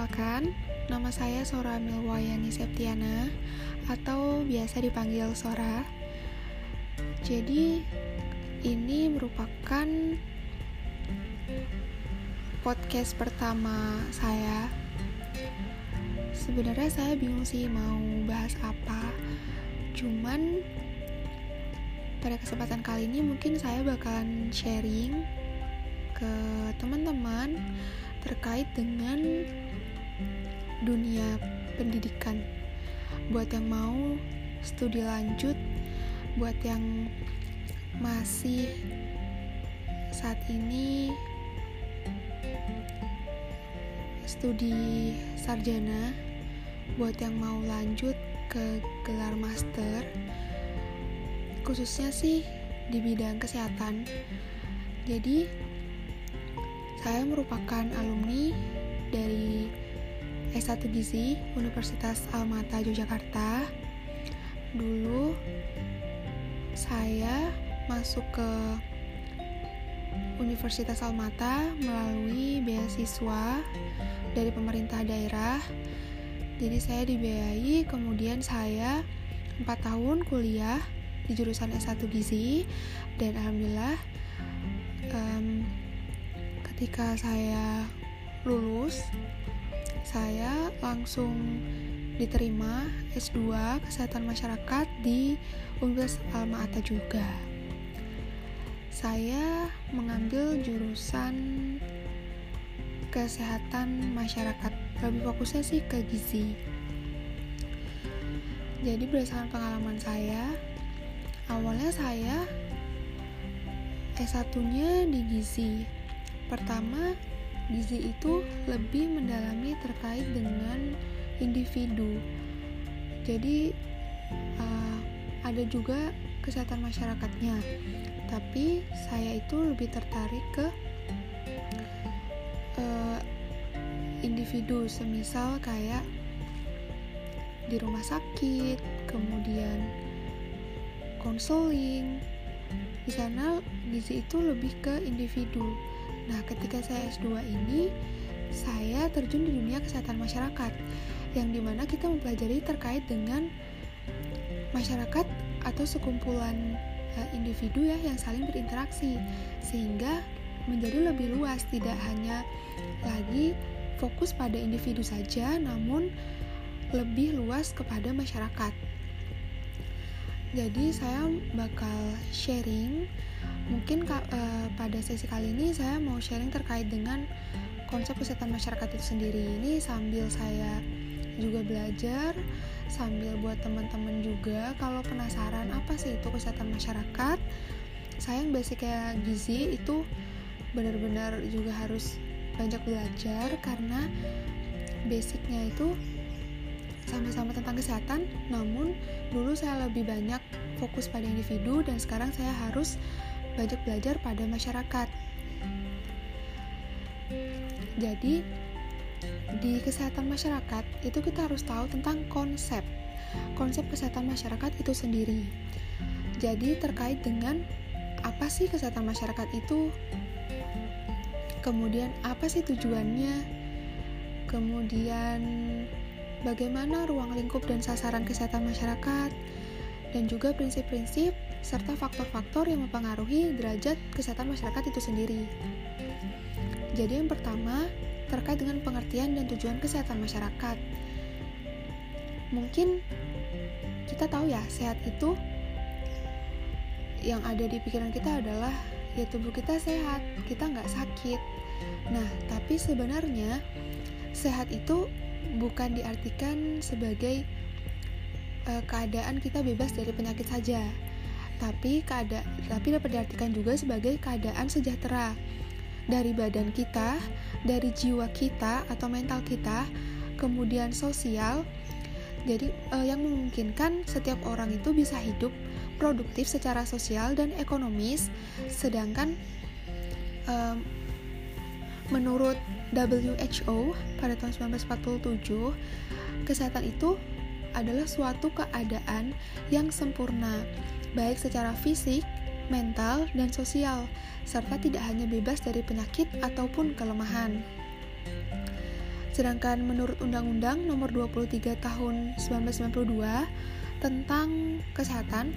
Perkenalkan, nama saya Sora Milwayani Septiana atau biasa dipanggil Sora. Jadi, ini merupakan podcast pertama saya. Sebenarnya saya bingung sih mau bahas apa. Cuman pada kesempatan kali ini mungkin saya bakalan sharing ke teman-teman terkait dengan dunia pendidikan. Buat yang mau studi lanjut buat yang masih saat ini studi sarjana buat yang mau lanjut ke gelar master khususnya sih di bidang kesehatan. Jadi saya merupakan alumni dari S1 Gizi Universitas Almata Yogyakarta. Dulu saya masuk ke Universitas Almata melalui beasiswa dari pemerintah daerah. Jadi saya dibiayai, kemudian saya 4 tahun kuliah di jurusan S1 Gizi dan alhamdulillah um, ketika saya lulus saya langsung diterima S2 Kesehatan Masyarakat di Universitas Alma Ata juga. Saya mengambil jurusan Kesehatan Masyarakat. Lebih fokusnya sih ke gizi. Jadi berdasarkan pengalaman saya, awalnya saya S1-nya di gizi Pertama, gizi itu lebih mendalami terkait dengan individu. Jadi uh, ada juga kesehatan masyarakatnya. Tapi saya itu lebih tertarik ke uh, individu, semisal kayak di rumah sakit, kemudian konseling. Di sana gizi itu lebih ke individu Nah, ketika saya S2 ini, saya terjun di dunia kesehatan masyarakat, yang di mana kita mempelajari terkait dengan masyarakat atau sekumpulan uh, individu ya yang saling berinteraksi, sehingga menjadi lebih luas, tidak hanya lagi fokus pada individu saja, namun lebih luas kepada masyarakat. Jadi saya bakal sharing mungkin uh, pada sesi kali ini saya mau sharing terkait dengan konsep kesehatan masyarakat itu sendiri. Ini sambil saya juga belajar sambil buat teman-teman juga kalau penasaran apa sih itu kesehatan masyarakat saya yang basicnya gizi itu benar-benar juga harus banyak belajar karena basicnya itu sama-sama tentang kesehatan namun dulu saya lebih banyak fokus pada individu dan sekarang saya harus banyak belajar pada masyarakat. Jadi di kesehatan masyarakat itu kita harus tahu tentang konsep. Konsep kesehatan masyarakat itu sendiri. Jadi terkait dengan apa sih kesehatan masyarakat itu? Kemudian apa sih tujuannya? Kemudian bagaimana ruang lingkup dan sasaran kesehatan masyarakat, dan juga prinsip-prinsip serta faktor-faktor yang mempengaruhi derajat kesehatan masyarakat itu sendiri. Jadi yang pertama, terkait dengan pengertian dan tujuan kesehatan masyarakat. Mungkin kita tahu ya, sehat itu yang ada di pikiran kita adalah ya tubuh kita sehat, kita nggak sakit. Nah, tapi sebenarnya sehat itu bukan diartikan sebagai uh, keadaan kita bebas dari penyakit saja, tapi keadaan tapi dapat diartikan juga sebagai keadaan sejahtera. Dari badan kita, dari jiwa kita atau mental kita, kemudian sosial. Jadi uh, yang memungkinkan setiap orang itu bisa hidup produktif secara sosial dan ekonomis, sedangkan um, menurut WHO pada tahun 1947, kesehatan itu adalah suatu keadaan yang sempurna, baik secara fisik, mental, dan sosial, serta tidak hanya bebas dari penyakit ataupun kelemahan. Sedangkan menurut Undang-Undang Nomor 23 Tahun 1992 tentang kesehatan,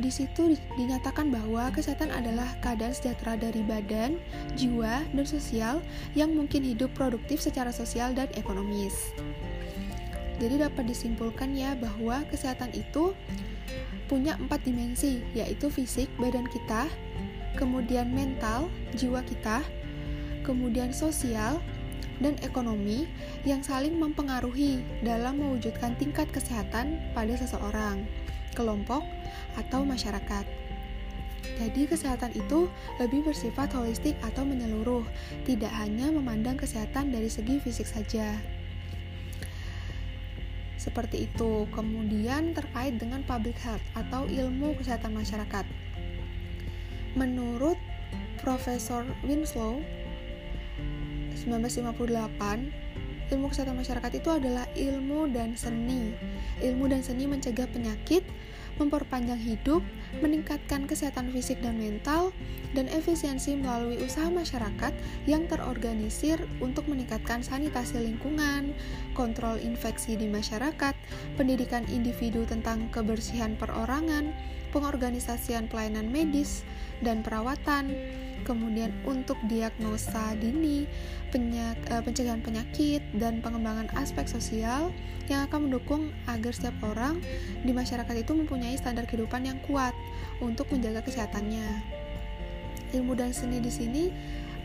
di situ dinyatakan bahwa kesehatan adalah keadaan sejahtera dari badan, jiwa, dan sosial yang mungkin hidup produktif secara sosial dan ekonomis. Jadi dapat disimpulkan ya bahwa kesehatan itu punya empat dimensi, yaitu fisik, badan kita, kemudian mental, jiwa kita, kemudian sosial, dan ekonomi yang saling mempengaruhi dalam mewujudkan tingkat kesehatan pada seseorang, kelompok, atau masyarakat. Jadi, kesehatan itu lebih bersifat holistik atau menyeluruh, tidak hanya memandang kesehatan dari segi fisik saja. Seperti itu. Kemudian, terkait dengan public health atau ilmu kesehatan masyarakat, menurut Profesor Winslow 1958 ilmu kesehatan masyarakat itu adalah ilmu dan seni. Ilmu dan seni mencegah penyakit, memperpanjang hidup, meningkatkan kesehatan fisik dan mental, dan efisiensi melalui usaha masyarakat yang terorganisir untuk meningkatkan sanitasi lingkungan, kontrol infeksi di masyarakat, pendidikan individu tentang kebersihan perorangan, pengorganisasian pelayanan medis dan perawatan, kemudian untuk diagnosa dini, penyak, uh, pencegahan penyakit, dan pengembangan aspek sosial yang akan mendukung agar setiap orang di masyarakat itu mempunyai standar kehidupan yang kuat untuk menjaga kesehatannya. Ilmu dan seni di sini,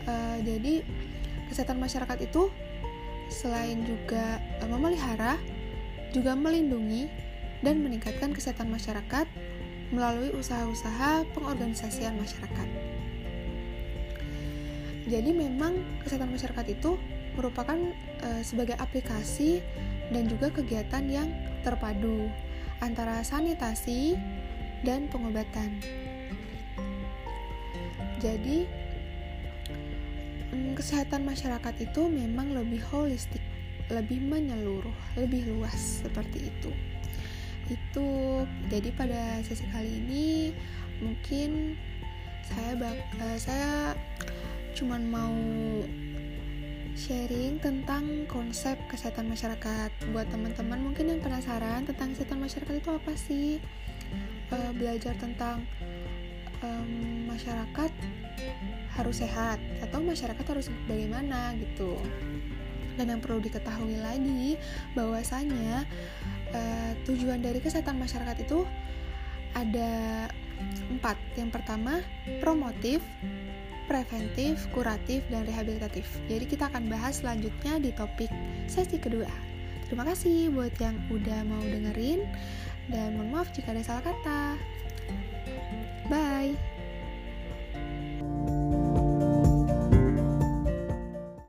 uh, jadi kesehatan masyarakat itu selain juga uh, memelihara, juga melindungi dan meningkatkan kesehatan masyarakat melalui usaha-usaha pengorganisasian masyarakat. Jadi memang kesehatan masyarakat itu merupakan e, sebagai aplikasi dan juga kegiatan yang terpadu antara sanitasi dan pengobatan. Jadi mm, kesehatan masyarakat itu memang lebih holistik, lebih menyeluruh, lebih luas seperti itu. Itu. Jadi pada sesi kali ini mungkin saya bak, uh, saya cuman mau sharing tentang konsep kesehatan masyarakat. Buat teman-teman mungkin yang penasaran tentang kesehatan masyarakat itu apa sih? Uh, belajar tentang um, masyarakat harus sehat atau masyarakat harus bagaimana gitu. Dan yang perlu diketahui lagi bahwasanya uh, tujuan dari kesehatan masyarakat itu ada empat yang pertama promotif preventif, kuratif, dan rehabilitatif. Jadi kita akan bahas selanjutnya di topik sesi kedua. Terima kasih buat yang udah mau dengerin dan mohon maaf jika ada salah kata. Bye.